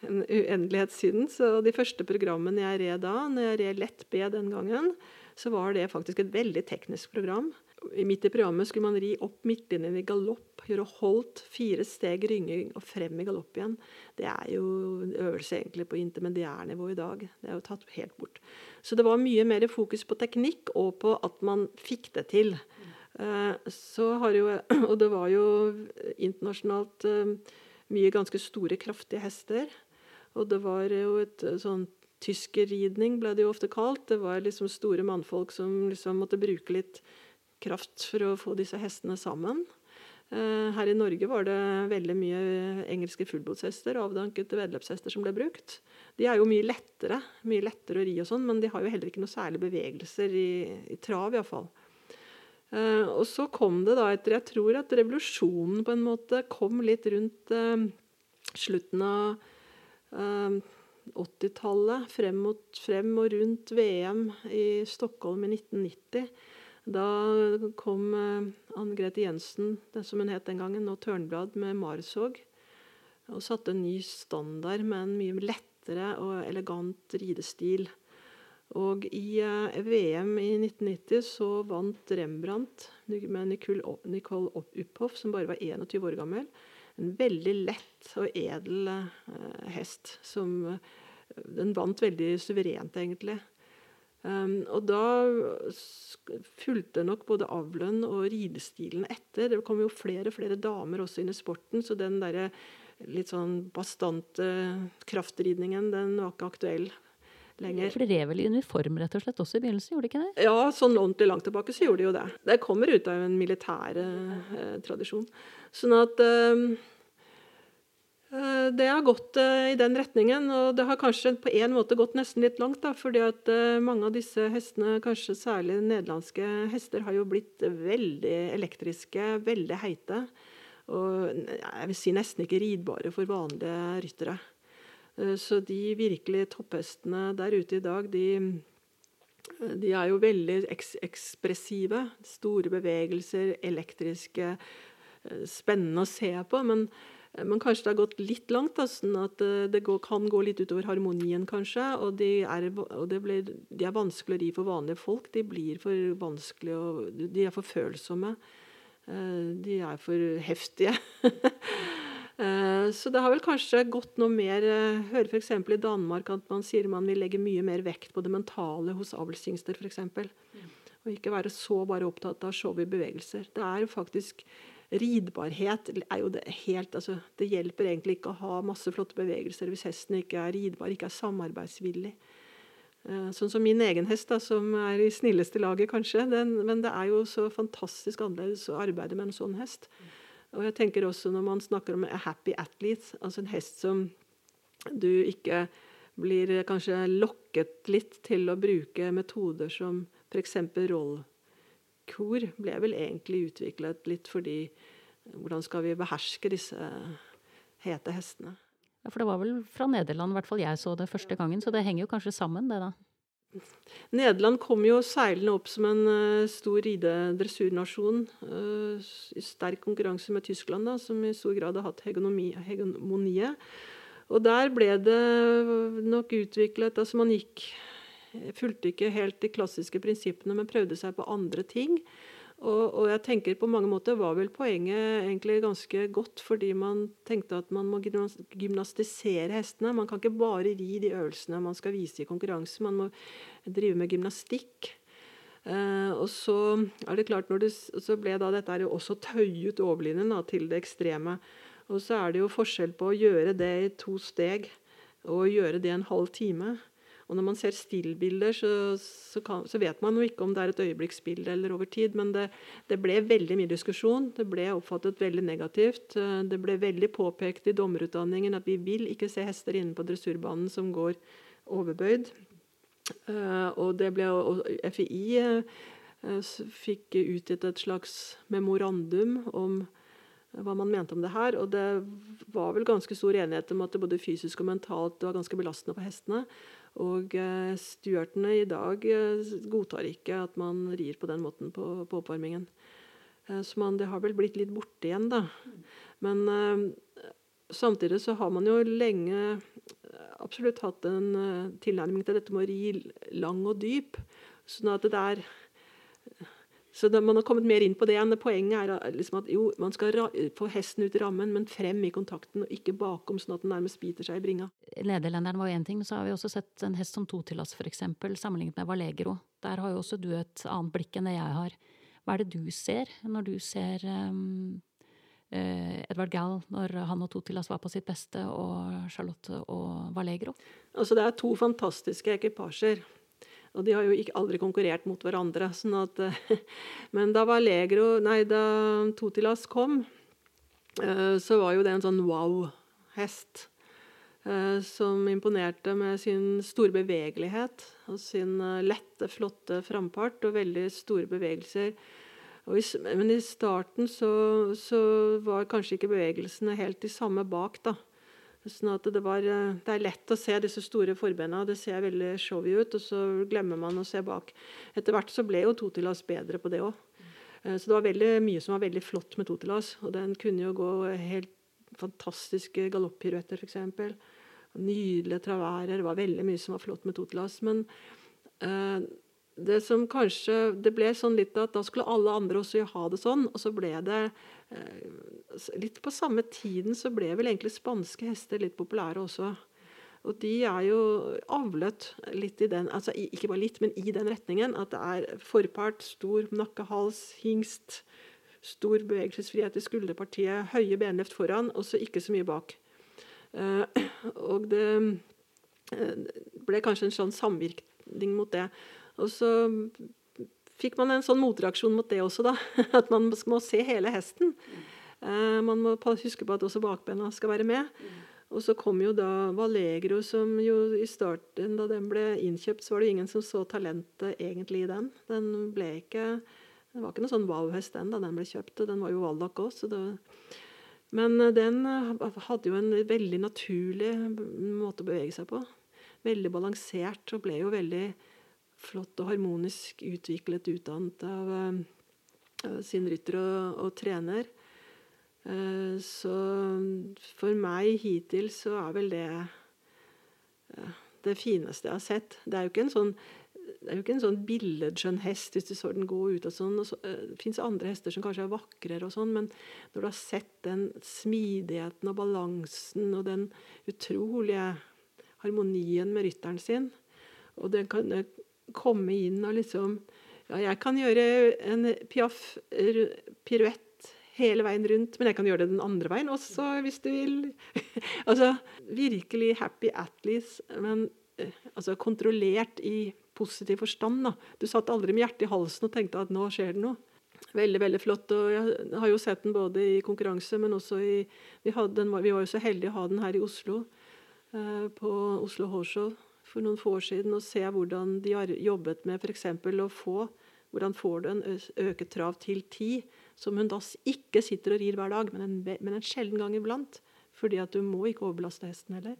en uendelighet siden. Så de første programmene jeg red da, når jeg red lett B den gangen, så var det faktisk et veldig teknisk program. Midt i programmet skulle man ri opp midtlinjen i galopp, gjøre holdt, fire steg rynging og frem i galopp igjen. Det er jo en øvelse egentlig på intermediærnivå i dag. Det er jo tatt helt bort. Så det var mye mer fokus på teknikk og på at man fikk det til. Eh, så har jo, Og det var jo internasjonalt eh, mye ganske store, kraftige hester. Og det var jo et eh, sånn tyskerridning, ble det jo ofte kalt. Det var liksom store mannfolk som liksom måtte bruke litt kraft for å få disse hestene sammen. Eh, her i Norge var det veldig mye engelske fullblodshester, avdankede veddeløpshester, som ble brukt. De er jo mye lettere mye lettere å ri, og sånn, men de har jo heller ikke noe særlig bevegelser i, i trav, iallfall. Uh, og så kom det da etter Jeg tror at revolusjonen på en måte kom litt rundt uh, slutten av 80-tallet, eh, frem, frem, og rundt VM i Stockholm i 1990. Da kom uh, Anne Grete Jensen, det som hun het den gangen, og Tørnblad med Marsog. Og satte en ny standard med en mye lettere og elegant ridestil. Og i uh, VM i 1990 så vant Rembrandt med Nicole Uphoff, som bare var 21 år gammel en veldig lett og edel uh, hest. Som uh, Den vant veldig suverent, egentlig. Um, og da fulgte nok både avlen og ridestilen etter. Det kom jo flere og flere damer også inn i sporten, så den derre litt sånn bastante kraftridningen, den var ikke aktuell lenger. For de rev vel i uniform rett og slett også i begynnelsen, gjorde de ikke det? Ja, sånn ordentlig langt tilbake så gjorde de jo det. Det kommer ut av en militær eh, tradisjon. Sånn at eh, det har gått uh, i den retningen, og det har kanskje på en måte gått nesten litt langt. Da, fordi at uh, mange av disse hestene, kanskje særlig nederlandske hester, har jo blitt veldig elektriske, veldig heite. Og jeg vil si nesten ikke ridbare for vanlige ryttere. Så de virkelig topphestene der ute i dag, de, de er jo veldig eks ekspressive. Store bevegelser, elektriske, spennende å se på. men Eh, men kanskje det har gått litt langt, da, sånn at eh, det går, kan gå litt utover harmonien, kanskje. Og, de er, og blir, de er vanskelig å ri for vanlige folk. De blir for vanskelig og De er for følsomme. Eh, de er for heftige. Så det har vel kanskje gått noe mer Hører f.eks. i Danmark at man sier man vil legge mye mer vekt på det mentale hos avlshingster, f.eks. Og ikke være så bare opptatt av show i bevegelser. Det er jo faktisk Ridbarhet er jo det helt altså, Det hjelper egentlig ikke å ha masse flotte bevegelser hvis hesten ikke er ridbar, ikke er samarbeidsvillig. Eh, sånn som min egen hest, da, som er i snilleste laget, kanskje. Den, men det er jo så fantastisk annerledes å arbeide med en sånn hest. Og jeg tenker også når man snakker om a happy athlete, altså en hest som du ikke blir kanskje lokket litt til å bruke metoder som f.eks. roll kor ble vel egentlig utviklet litt fordi hvordan skal vi beherske disse hete hestene? Ja, For det var vel fra Nederland, i hvert fall jeg så det første gangen, så det henger jo kanskje sammen, det da? Nederland kom jo seilende opp som en uh, stor ridedressurnasjon. Uh, I sterk konkurranse med Tyskland, da, som i stor grad har hatt hegemoniet. Og der ble det nok utviklet Altså man gikk fulgte ikke helt de klassiske prinsippene, men prøvde seg på andre ting. Og, og, jeg tenker på mange måter var vel poenget egentlig ganske godt, fordi man tenkte at man må gymnastisere hestene. Man kan ikke bare ri de øvelsene man skal vise i konkurranse, man må drive med gymnastikk. Eh, og så er det klart det, så ble da dette jo også tøyet overlinjen til det ekstreme. Og så er det jo forskjell på å gjøre det i to steg og gjøre det i en halv time. Og når man ser stillbilder, så, så, kan, så, vet man jo ikke om det er et øyeblikksbilde eller over tid. Men det, det, ble veldig mye diskusjon. Det ble oppfattet veldig negativt. Eh, det ble veldig påpekt i dommerutdanningen at vi vil ikke se hester inne på dressurbanen som går overbøyd. Eh, og det ble og FI eh, fikk utgitt et slags memorandum om hva man mente om det her. Og det var vel ganske stor enighet om at det både fysisk og mentalt var ganske belastende på hestene. Og eh, stuartene i dag godtar ikke at man rir på den måten på, på oppvarmingen. Så man, det har vel blitt litt borte igjen, da. Men samtidig så har man jo lenge absolutt hatt en tilnærming til dette med å ri lang og dyp. sånn at det er så da, Man har kommet mer inn på det enn poenget er liksom at jo, man skal få hesten ut i rammen, men frem i kontakten, og ikke bakom, sånn at den nærmest biter seg i bringa. Nederlenderen var én ting, men så har vi også sett en hest som totilas, f.eks., sammenlignet med Valegro. Der har jo også du et annet blikk enn det jeg har. Hva er det du ser når du ser um, uh, Edvard Gall når han og Totilas var på sitt beste, og Charlotte og Valegro? Altså Det er to fantastiske ekvipasjer. Og de har jo ikke aldri konkurrert mot hverandre. Sånn at, men da Valegro, nei, da Totilas kom, eh, så var jo det en sånn wow-hest. Eh, som imponerte med sin store bevegelighet og sin lette, flotte frampart og veldig store bevegelser i, men i starten så, så, var kanskje ikke bevegelsene helt de samme bak. da. Sånn at det, var, eh, det er lett å se disse store forbeina, det ser veldig showy ut, og så glemmer man å se bak. Etter hvert så ble jo Totilas bedre på det òg. Eh, så det var veldig mye som var veldig flott med Totilas. Og den kunne jo gå helt fantastiske galoppiruetter, f.eks. Nydelige traværer. Det var veldig mye som var flott med Totilas. Men eh, det som kanskje Det ble sånn litt at da skulle alle andre også ha det sånn. Og så ble det eh, Litt på samme tiden så ble vel egentlig spanske hester litt populære også. Og de er jo avlet litt i den altså Ikke bare litt, men i den retningen. At det er forpart, stor nakkehals, hingst, stor bevegelsesfrihet i skulderpartiet, høye benløft foran, og så ikke så mye bak. Uh, og det uh, ble kanskje en sånn samvirkning mot det. Og så fikk man en sånn motreaksjon mot det også, da. At man må se hele hesten. Uh, man må huske på at også bakbena skal være med. Og så kom jo da Valegro, som jo i starten, da den ble innkjøpt, så var det jo ingen som så talentet egentlig i den. Den ble ikke Det var ikke noen sånn wow-hest den da den ble kjøpt, og den var jo Wallach også. Men eh, den hadde jo en veldig naturlig måte å bevege seg på. Veldig balansert, og ble jo veldig flott og harmonisk utviklet, utdannet av uh, sin rytter og, og trener. Uh, så for meg hittil så er vel det uh, det fineste jeg har sett. Det er jo ikke en sånn det er jo ikke en sånn billedskjønn hest hvis du så den gå ut og sånn. Og så, det fins andre hester som kanskje er vakrere og sånn, men når du har sett den smidigheten og balansen og den utrolige harmonien med rytteren sin, og den kan komme inn og liksom Ja, jeg kan gjøre en piaff, piruett hele veien rundt, men jeg kan gjøre det den andre veien også, hvis du vil. altså virkelig happy atleas, men eh, altså kontrollert i positiv forstand. da. Du satt aldri med hjertet i halsen og tenkte at nå skjer det noe. Veldig veldig flott. og Jeg har jo sett den både i konkurranse, men også i Vi, den, vi var jo så heldige å ha den her i Oslo, eh, på Oslo Horse for noen få år siden og se hvordan de har jobbet med f.eks. å få hvordan får du en øket trav til ti, som hun da ikke sitter og rir hver dag, men en, men en sjelden gang iblant. Fordi at du må ikke overbelaste hesten heller.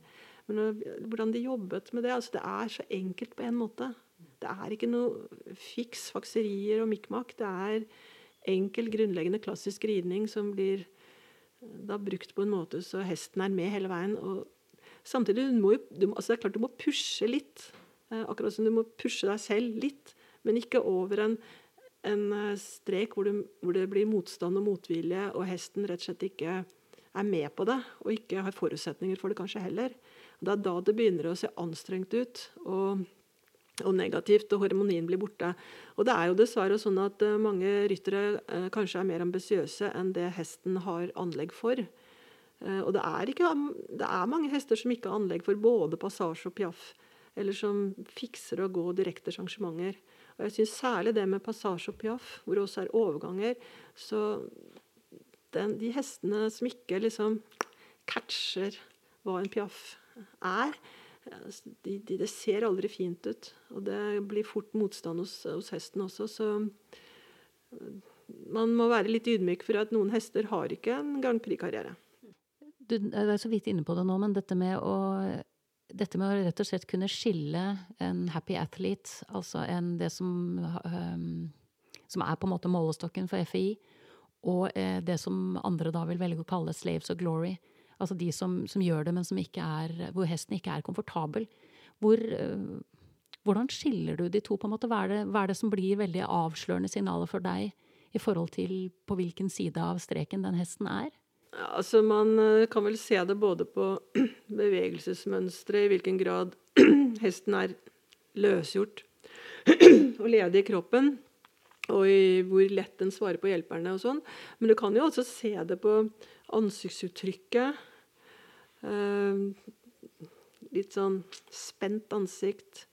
Men hvordan de jobbet med det altså Det er så enkelt på en måte. Det er ikke noe fiks fakserier og mikmak. Det er enkel, grunnleggende klassisk ridning som blir da brukt på en måte så hesten er med hele veien. og Samtidig du må du, altså det er klart du må pushe litt. Eh, akkurat som du må pushe deg selv litt, men ikke over en, en eh, strek hvor, du, hvor, det blir motstand og motvilje, og hesten rett og slett ikke er med på det, og ikke har forutsetninger for det kanskje heller. Det er da det begynner å se anstrengt ut. og og negativt, og hormonien blir borte. Og det er jo dessverre sånn at uh, mange ryttere kanskje er mer ambisiøse enn det hesten har anlegg for. Uh, og det er, ikke, det er, mange hester som ikke har anlegg for både passasje og piaff, eller som fikser å gå direkte arrangementer. Og jeg syns særlig det med passasje og piaff, hvor det også er overganger, så den, de hestene som ikke liksom catcher hva en piaff er, de, de, det ser aldri fint ut. Og det blir fort motstand hos, hos, hesten også, så man må være litt ydmyk for at noen hester har ikke en Grand Prix-karriere. Du er så vidt inne på det nå, men dette med å dette med å rett og slett kunne skille en happy athlete, altså en, det som, um, som er på en måte målestokken for FI, og eh, det som andre da vil velge å kalle slaves of glory, Altså de som, som gjør det, men er, hvor hesten ikke er komfortabel. Hvor, uh, hvordan skiller du de to? på en måte? Hva er, det, hva er det som blir veldig avslørende signaler for deg i forhold til på hvilken side av streken den hesten er? Altså Man øh, kan vel se det både på bevegelsesmønstre, i hvilken grad hesten er løsgjort og ledig i kroppen, og i hvor lett den svarer på hjelperne og sånn. Men du kan jo også se det på ansiktsuttrykket. Uh, litt sånn spent ansikt.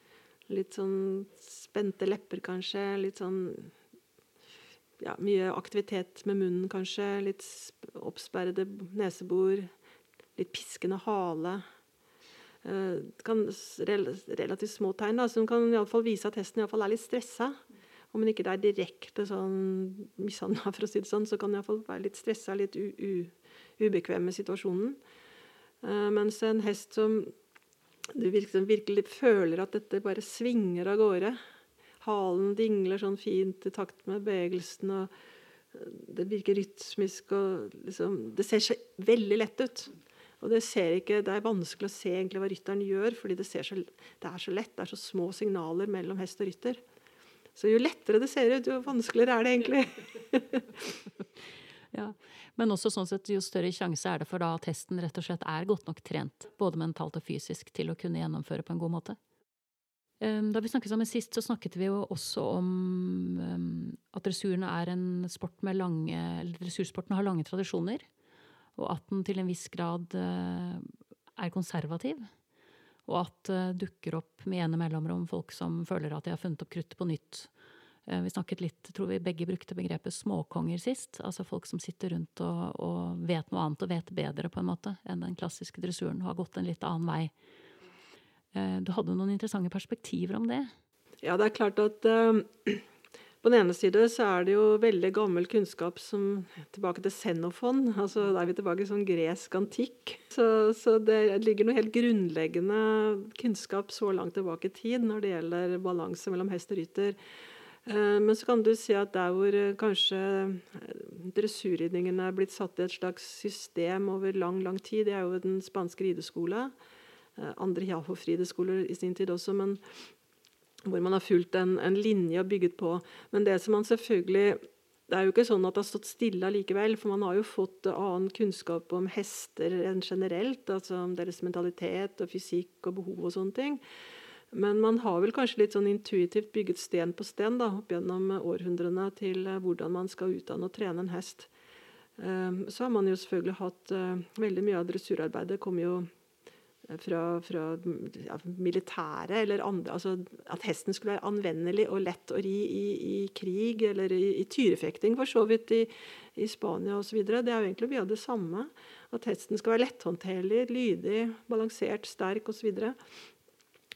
Litt sånn spente lepper, kanskje. Litt sånn ja, Mye aktivitet med munnen, kanskje. Litt oppsperrede nesebor. Litt piskende hale. Uh, kan, relativt små tegn da, som kan i alle fall vise at hesten i alle fall er litt stressa. Om hun ikke er direkte sånn mishandla, for å si det sånn, så kan hun iallfall være litt stressa, litt ubekvem med situasjonen. Uh, mens en hest som du virkelig, virkelig føler at dette bare svinger av gårde. Halen dingler sånn fint i takt med bevegelsen. og eh, Det virker rytmisk. og liksom, Det ser så veldig lett ut. Og det, ikke, det er vanskelig å se egentlig hva rytteren gjør, fordi det, så, det, er så lett. Det er så små signaler mellom hest og rytter. Så jo lettere det ser ut, jo vanskeligere er det egentlig. ja. Men også sånn sett, jo større sjanse er det for da at hesten rett og slett er godt nok trent, både mentalt og fysisk, til å kunne gjennomføre på en god måte. Ehm, da vi snakket sammen sist, så snakket vi jo også om um, at dressuren er en sport med lange Dressursporten har lange tradisjoner, og at den til en viss grad uh, er konservativ. Og at det uh, dukker opp med ene mellomrom folk som føler at de har funnet opp kruttet på nytt, Eh, vi snakket litt, tror vi begge brukte begrepet småkonger sist. Altså folk som sitter rundt og, og, vet noe annet og vet bedre på en måte enn den klassiske dressuren. Har gått en litt annen vei. Eh, du hadde noen interessante perspektiver om det? Ja, det er klart at uh, på den ene side så er det jo veldig gammel kunnskap som Tilbake til Xenofon. altså Da er vi tilbake i sånn gresk antikk. Så, så, det ligger noe helt grunnleggende kunnskap så langt tilbake i tid når det gjelder balanse mellom hest og rytter. Eh, men så kan du si at der hvor kanskje dressurridningen er blitt satt i et slags system over lang lang tid, det er jo den spanske rideskole. Andre Hjalhoff-rideskoler i sin tid også, men hvor man har fulgt en, en, linje og bygget på. Men det som man selvfølgelig det er jo ikke sånn at det har stått stille allikevel, for man har jo fått annen kunnskap om hester enn generelt. altså om Deres mentalitet og fysikk og behov og sånne ting. Men man har vel kanskje litt sånn intuitivt bygget sten på sten da, opp gjennom århundrene til eh, hvordan man skal utdanne og trene en hest. Ehm, så har man jo selvfølgelig hatt eh, Veldig mye av dressurarbeidet kommer jo eh, fra, fra ja, militæret eller andre altså At hesten skulle være anvendelig og lett å ri i, i krig eller i, i tyrefekting, for så vidt i, i Spania osv. Det er jo egentlig mye av det samme. At hesten skal være letthåndterlig, lydig, balansert, sterk osv.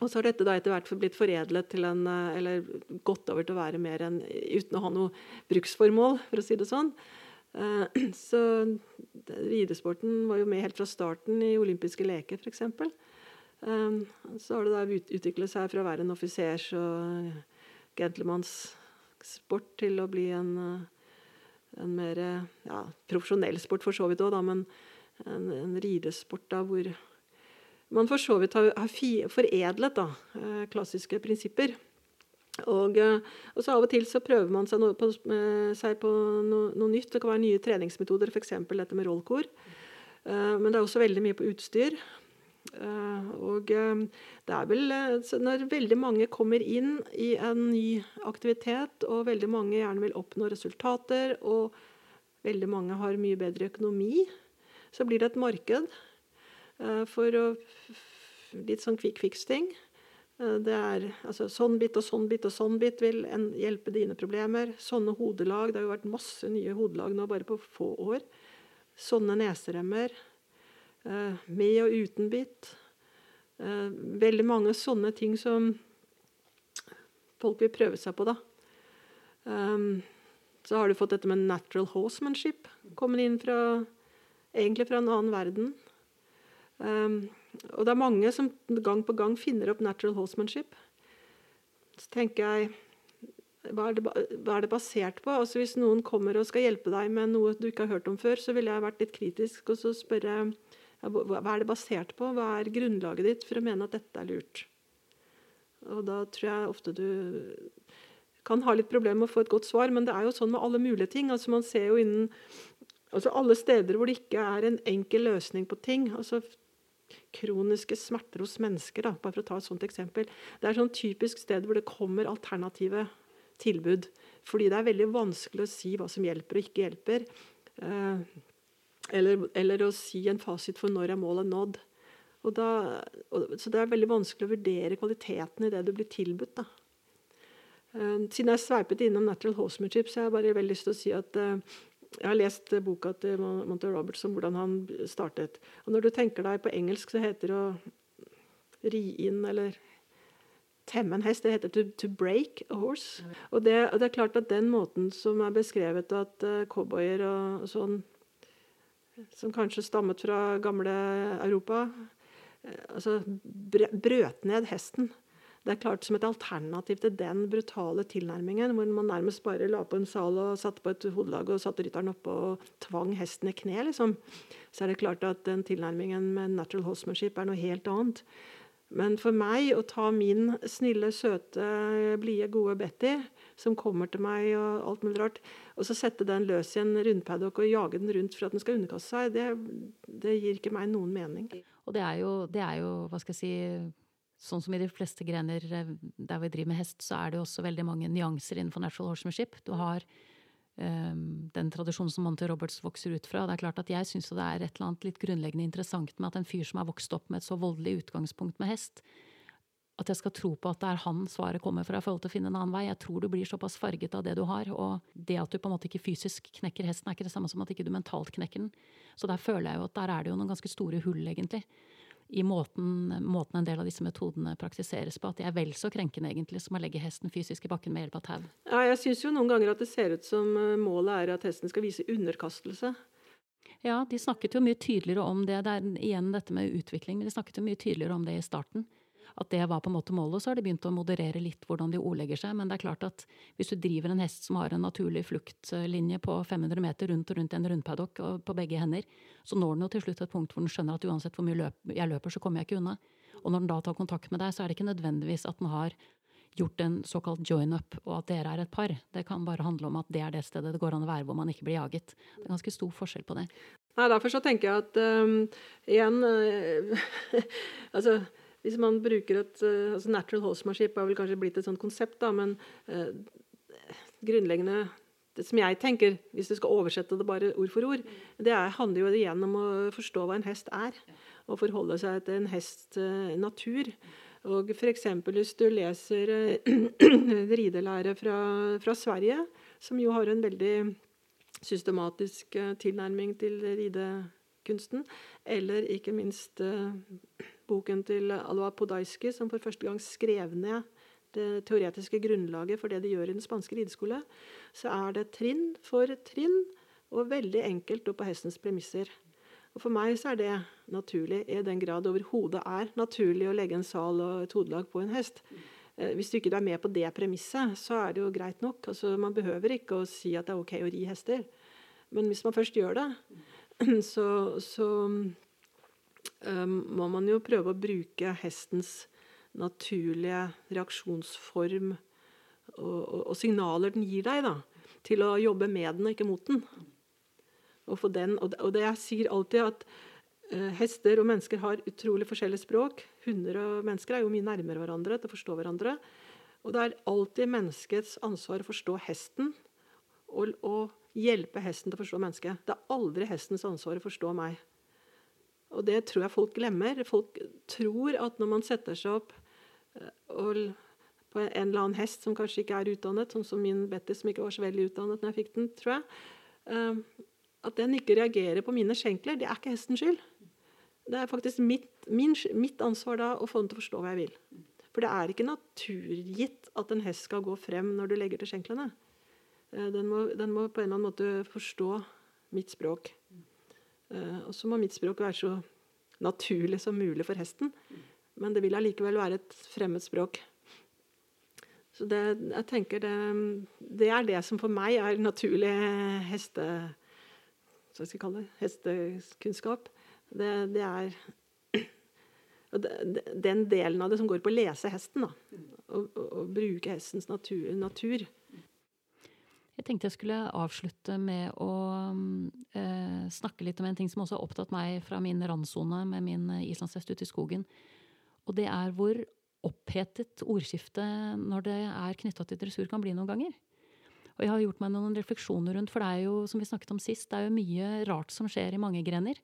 Og så har dette da etter hvert blitt foredlet til en, eh, eller gått over til å være mer enn uten å ha noe bruksformål, for å si det sånn. Eh, så ridesporten var jo med helt fra starten i olympiske leker, f.eks. Eh, så har det da utviklet seg fra å være en offisers- og gentlemannssport til å bli en, en mer ja, profesjonell sport, for så vidt òg, men en, en ridesport da hvor man for så vidt har, har foredlet da, eh, klassiske prinsipper. Og, eh, og, så Av og til så prøver man seg, noe på, seg på noe, noe, nytt. Det kan være nye treningsmetoder, f.eks. dette med rollkor. Eh, men det er også veldig mye på utstyr. Og det er vel Når veldig mange kommer inn i en ny aktivitet, og veldig mange gjerne vil oppnå resultater, og veldig mange har mye bedre økonomi, så blir det et marked for å Litt sånn quick fix-ting. Det er altså, sånn bit og sånn bit og sånn bit vil hjelpe dine problemer. Sånne hodelag. Det har jo vært masse nye hodelag nå bare på få år. Sånne neseremmer. Eh, med og uten bit. Eh, veldig mange sånne ting som folk vil prøve seg på, da. Um, så har du fått dette med natural horsemanship. Kommet inn fra egentlig fra en annen verden. Og det er mange som gang på gang finner opp natural horsemanship. Så tenker jeg hva er, det, hva er det basert på? Altså Hvis noen kommer og skal hjelpe deg med noe du ikke har hørt om før, så ville jeg vært litt kritisk og så spørre hva er det basert på? Hva er grunnlaget ditt for å mene at dette er lurt? Og da tror jeg ofte du kan ha litt problemer med å få et godt svar, men det er jo sånn med alle mulige ting. Altså Man ser jo innen altså Alle steder hvor det ikke er en enkel løsning på ting. altså Kroniske smerter hos mennesker, da, bare for å ta et sånt eksempel. Det er sånn typisk sted hvor det kommer alternative tilbud. Fordi det er veldig vanskelig å si hva som hjelper og ikke hjelper. Eh, eller, eller, å si en fasit for når er målet nådd. Og da, og, så det er veldig vanskelig å vurdere kvaliteten i det du blir tilbudt. da. Uh, siden jeg sveipet innom Natural Horsemanship, så har jeg bare veldig lyst til å si at uh, jeg har lest boka til Monty Roberts om hvordan han startet. Og når du tenker deg på engelsk, så heter det å ri inn eller temme en hest. Det heter to, to break a horse. Og det, og det, er klart at den måten som er beskrevet at uh, cowboyer og, sånn som kanskje stammet fra gamle Europa. Eh, altså brøt ned hesten. Det er klart Som et alternativ til den brutale tilnærmingen, hvor man nærmest bare la på en sal og satte på et hodelag og satte rytteren oppå og tvang hesten i kne, liksom, så er det klart at den tilnærmingen med natural horsemanship er noe helt annet. Men for meg å ta min snille, søte, blide, gode Betty, som kommer til meg og alt mulig rart, og så sette den løs i en rundpaddock og jage den rundt for at den skal underkaste seg, det, det gir ikke meg noen mening. Og det er, jo, det er jo, hva skal jeg si Sånn som i de fleste grener eh, der vi driver med hest, så er det jo også veldig mange nyanser innenfor natural horsemanship. Du har um, den tradisjonen som Monty Roberts vokser ut fra. Det er klart at Jeg syns det er et eller annet litt grunnleggende interessant med at en fyr som har vokst opp med et så voldelig utgangspunkt med hest, at jeg skal tro på at det er han svaret kommer fra i forhold til å finne en annen vei. Jeg tror du blir såpass farget av det du har. Og det at du på en måte ikke fysisk knekker hesten, er ikke det samme som at ikke du mentalt knekker den. Så der føler jeg jo at der er det jo noen ganske store hull, egentlig. I måten, måten en del av disse metodene praktiseres på. At de er vel så krenkende egentlig som å legge hesten fysisk i bakken med hjelp av tau. Ja, jeg syns jo noen ganger at det ser ut som eh, målet er at hesten skal vise underkastelse. Ja, de snakket jo mye tydeligere om det. Det er igjen dette med utvikling, men de snakket jo mye tydeligere om det i starten at det var på en måte målet. Så har de begynt å moderere litt hvordan de ordlegger seg. Men det er klart at hvis du driver en hest som har en naturlig fluktlinje på 500 meter rundt og rundt en rundpaddock på begge hender, så når den jo til slutt et punkt hvor den skjønner at uansett hvor mye løp jeg løper, så kommer jeg ikke unna. Og når den da tar kontakt med deg, så er det ikke nødvendigvis at den har gjort en såkalt join-up, og at dere er et par. Det kan bare handle om at det er det stedet det går an å være hvor man ikke blir jaget. Det er ganske stor forskjell på det. Nei, Derfor så tenker jeg at um, igjen uh, Altså hvis man bruker et uh, altså Natural horsemanship har vel kanskje blitt et sånt konsept, da, men uh, grunnleggende det som jeg tenker, Hvis du skal oversette det bare ord for ord, det er, handler jo igjen om å forstå hva en hest er. Og forholde seg til en hests uh, natur. Og f.eks. hvis du leser ridelære fra, fra, Sverige, som jo har en veldig systematisk tilnærming til ridekunsten, eller ikke minst boken til Alva Podaiski, som for første gang skrev ned det teoretiske grunnlaget for det de gjør i den spanske rideskole, så er det trinn for trinn og veldig enkelt og på hestens premisser. Og For meg så er det naturlig, i den grad det overhodet er naturlig å legge en sal og et hodelag på en hest. Eh, hvis du ikke er med på det premisset, så er det jo greit nok. Altså, man behøver ikke å si at det er ok å ri hester. Men hvis man først gjør det, så, så må man jo prøve å bruke hestens naturlige reaksjonsform og, og, og signaler den gir deg, da, til å jobbe med den og ikke mot den. Og, den, og det, jeg sier alltid at uh, hester og mennesker har utrolig forskjellig språk. Hunder og mennesker er jo mye nærmere hverandre til å forstå hverandre. Og det er alltid menneskets ansvar å forstå hesten og, og hjelpe hesten til å forstå mennesket. Det er aldri hestens ansvar å forstå meg. Og det tror jeg folk glemmer. Folk tror at når man setter seg opp eh, og på en eller annen hest som kanskje ikke er utdannet, sånn som min Betty, som ikke var så veldig utdannet når jeg fikk den, tror jeg. Eh, at den ikke reagerer på mine skjenkler, det er ikke hestens skyld. Det er faktisk mitt, min, mitt ansvar da å få den til å forstå hva jeg vil. For det er ikke naturgitt at en hest skal gå frem når du legger til skjenklene. Eh, den må, den må på en eller annen måte forstå mitt språk. Eh, og så må mitt språk være så naturlig som mulig for hesten. Men det vil allikevel være et fremmed språk. Så det, jeg tenker det, det, er det som for meg er naturlig heste, hva skal kalle det, hestekunnskap. Det, det er den delen av det som går på å lese hesten. Da, og, og, og bruke hestens natur, natur. Jeg tenkte jeg skulle avslutte med å eh, snakke litt om en ting som også har opptatt meg fra min randsone med min islandshest ute i skogen. Og det er hvor opphetet ordskiftet når det er knytta til dressur, kan bli noen ganger. Og jeg har gjort meg noen refleksjoner rundt, for det er jo, som vi snakket om sist, det er jo mye rart som skjer i mange grener.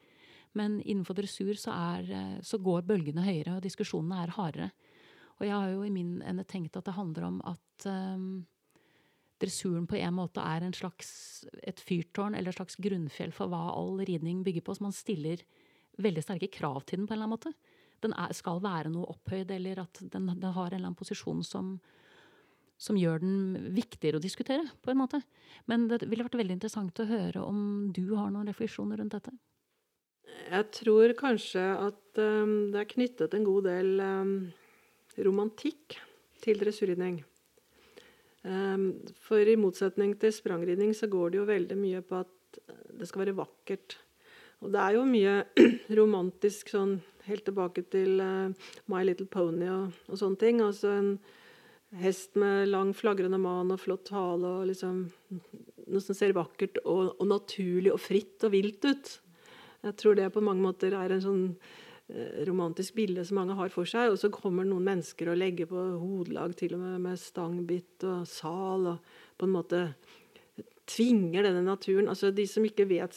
Men innenfor dressur så, er, så går bølgene høyere, og diskusjonene er hardere. Og jeg har jo i min ende tenkt at det handler om at um, dressuren på en måte er en slags, et fyrtårn eller et slags grunnfjell for hva all ridning bygger på. Så man stiller veldig sterke krav til den på en eller annen måte den er, skal være noe opphøyd, eller at den, den, har en eller annen posisjon som, som gjør den viktigere å diskutere, på en måte. Men det ville vært veldig interessant å høre om du har noen refleksjoner rundt dette? Jeg tror kanskje at um, det er knyttet en god del um, romantikk til dressurridning. Um, for i motsetning til sprangridning så går det jo veldig mye på at det skal være vakkert. Og det er jo mye romantisk sånn helt tilbake til uh, My Little Pony og, og, sånne ting. Altså en hest med lang, flagrende man og flott hale og liksom noe som ser vakkert og, og, naturlig og fritt og vilt ut. Jeg tror det på mange måter er en sånn romantisk bilde som mange har for seg. Og så kommer noen mennesker og legger på hodelag til og med med stangbitt og sal og på en måte tvinger denne naturen altså De som ikke vet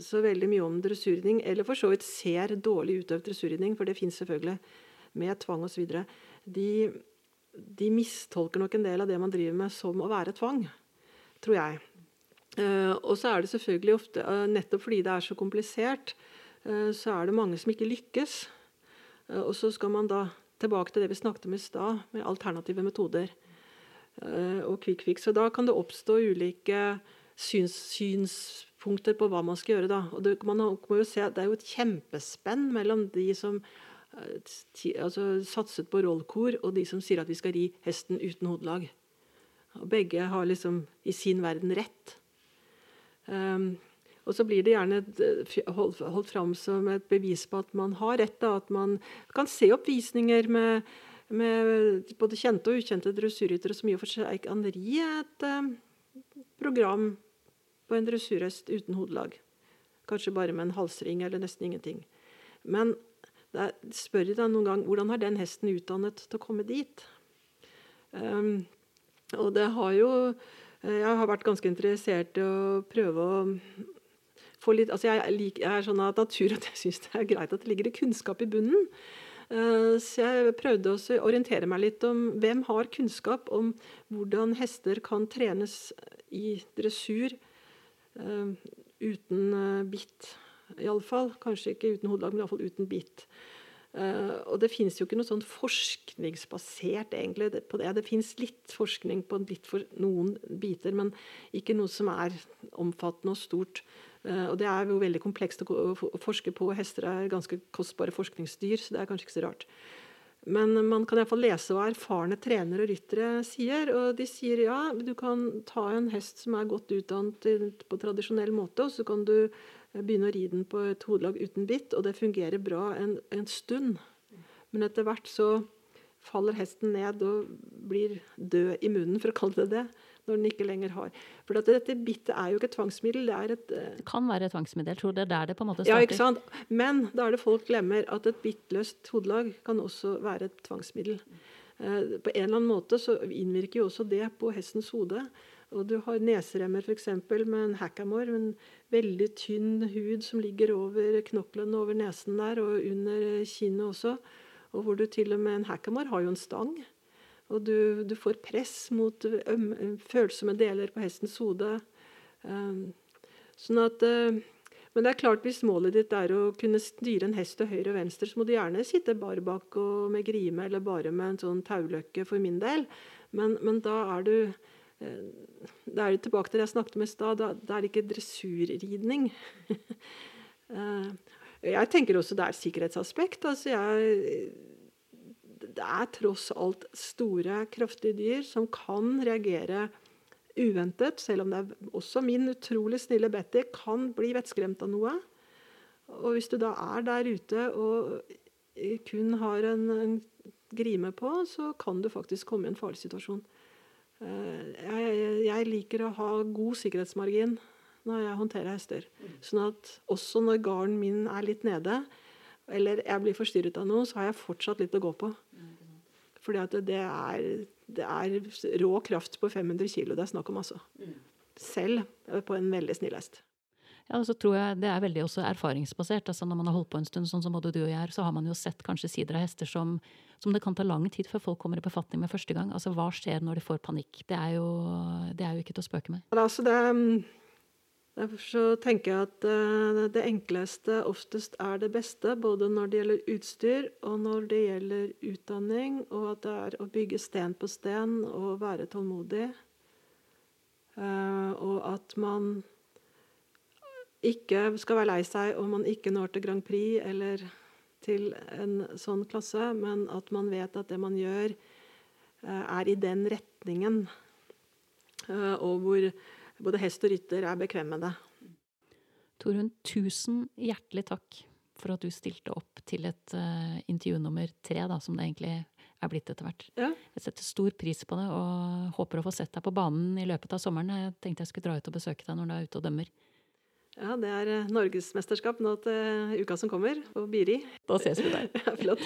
så veldig mye om dressurridning, eller for så vidt ser dårlig utøvd dressurridning, for det fins selvfølgelig med tvang osv., de, de mistolker nok en del av det man driver med, som å være tvang, tror jeg. Uh, og så er det selvfølgelig ofte, uh, nettopp fordi det er så komplisert, så er det mange som ikke lykkes. og så skal man da tilbake til det vi snakket om i stad, med alternative metoder. Eh, og quick fix. Så da kan det oppstå ulike syns, synspunkter på hva man skal gjøre. Da. Og det, man må jo se, det er jo et kjempespenn mellom de som eh, altså, satset på rollkor, og de som sier at vi skal ri hesten uten hodelag. Og begge har liksom i sin verden rett. Um, og så blir det gjerne holdt, holdt fram som et bevis på at man har rett. Da, at man kan se oppvisninger med med både kjente og ukjente dressurryttere som i og for seg kan ri et eh, program på en dressurhest uten hodelag. Kanskje bare med en halsring eller nesten ingenting. Men der, spør de deg noen gang hvordan har den hesten utdannet til å komme dit. Um, og det har jo eh, Jeg har vært ganske interessert i å prøve å litt altså jeg, jeg, er sånn av natur at jeg syns det er greit at det ligger kunnskap i bunnen. Eh, så jeg prøvde å orientere meg litt om hvem har kunnskap om hvordan hester kan trenes i dressur uh, uten uh, bitt. Iallfall. Kanskje ikke uten hodelag, men iallfall uten bitt. Og det finnes jo ikke noe sånn forskningsbasert egentlig på det. Det finnes litt forskning på litt for noen biter, men ikke noe som er omfattende og stort. Eh, og det er jo veldig komplekst å forske på. Hester er ganske kostbare forskningsdyr, så det er kanskje ikke så rart. Men man kan iallfall lese hva erfarne trenere og ryttere sier. Og de sier ja, du kan ta en hest som er godt utdannet på tradisjonell måte, og så kan du eh, begynne å ri den på et hodelag uten bitt, og det fungerer bra en, en stund. Men etter hvert så faller hesten ned og blir død i munnen, for å kalle det det, når den ikke lenger har. For dette bittet er jo ikke et tvangsmiddel. Det er et Det kan være et tvangsmiddel. Tror det er der det på en måte starter. Ja, ikke sant? Men da er det folk glemmer at et bittløst hodelag kan også være et tvangsmiddel. Eh, På en eller annen måte så innvirker jo også det på hestens hode. Og du har neseremmer f.eks. med en hackamore, en veldig tynn hud som ligger over knoklene over nesen der, og under kinnet også. Og hvor du til og med En hackamore har jo en stang. Og du, du får press mot følsomme deler på hestens hode. Um, sånn at eh, Men det er klart hvis målet ditt er å kunne styre en hest til høyre og venstre, så må du gjerne sitte bar bak og med grime, eller bare med en sånn tauløkke for min del. Men, men da er du eh, Da er du tilbake til det jeg snakket om i stad. Da, da er det ikke dressurridning. Eh, jeg tenker også det er et sikkerhetsaspekt. Altså jeg, det er tross alt store, kraftige dyr som kan reagere uventet, selv om det er også min utrolig snille Betty kan bli vettskremt av noe. Og hvis du da er der ute og kun har en, en grime på, så kan du faktisk komme i en farlig situasjon. Eh, Jeg, jeg liker å ha god sikkerhetsmargin når jeg håndterer hester. Sånn at også når garden min er litt nede, eller jeg blir forstyrret av noe, så har jeg fortsatt litt å gå på. Fordi at det er, det er rå kraft på 500 kilo det er snakk om, altså. Selv på en veldig snill hest. Ja, og så tror jeg Det er veldig også erfaringsbasert. altså Når man har holdt på en stund, sånn som både du og jeg er, så har man jo sett kanskje sider av hester som, som det kan ta lang tid før folk kommer i befatning med første gang. Altså Hva skjer når de får panikk? Det er jo, det er jo ikke til å spøke med. Altså det, derfor så tenker jeg at eh, det enkleste oftest er det beste, både når det gjelder utstyr og når det gjelder utdanning, og at det er å bygge sten på sten og være tålmodig. Eh, og at man ikke skal være lei seg om man ikke når til Grand Prix eller til en sånn klasse, men at man vet at det man gjør, eh, er i den retningen. Og hvor både hest og rytter er bekvem med det. Torunn, tusen hjertelig takk for at du stilte opp til et uh, intervju nummer tre, da, som det egentlig er blitt etter hvert. Ja. Jeg setter stor pris på det, og håper å få sett deg på banen i løpet av sommeren. Jeg tenkte jeg skulle dra ut og besøke deg når du er ute og dømmer. Ja, det er eh, norgesmesterskap nå til uka som kommer, på Biri. Da ses vi der. Ja, flott.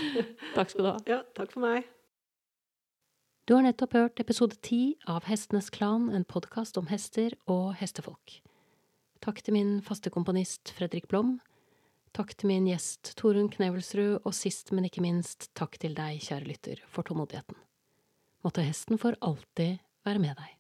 Takk skal du ha. Ja, takk for meg. Du har nettopp hørt episode ti av Hestenes Klan, en podkast om hester og hestefolk. Takk til min faste komponist Fredrik Blom. Takk til min gjest Torunn Knevelsrud, og sist, men ikke minst, takk til deg, kjære lytter, for tålmodigheten. Måtte hesten for alltid være med deg.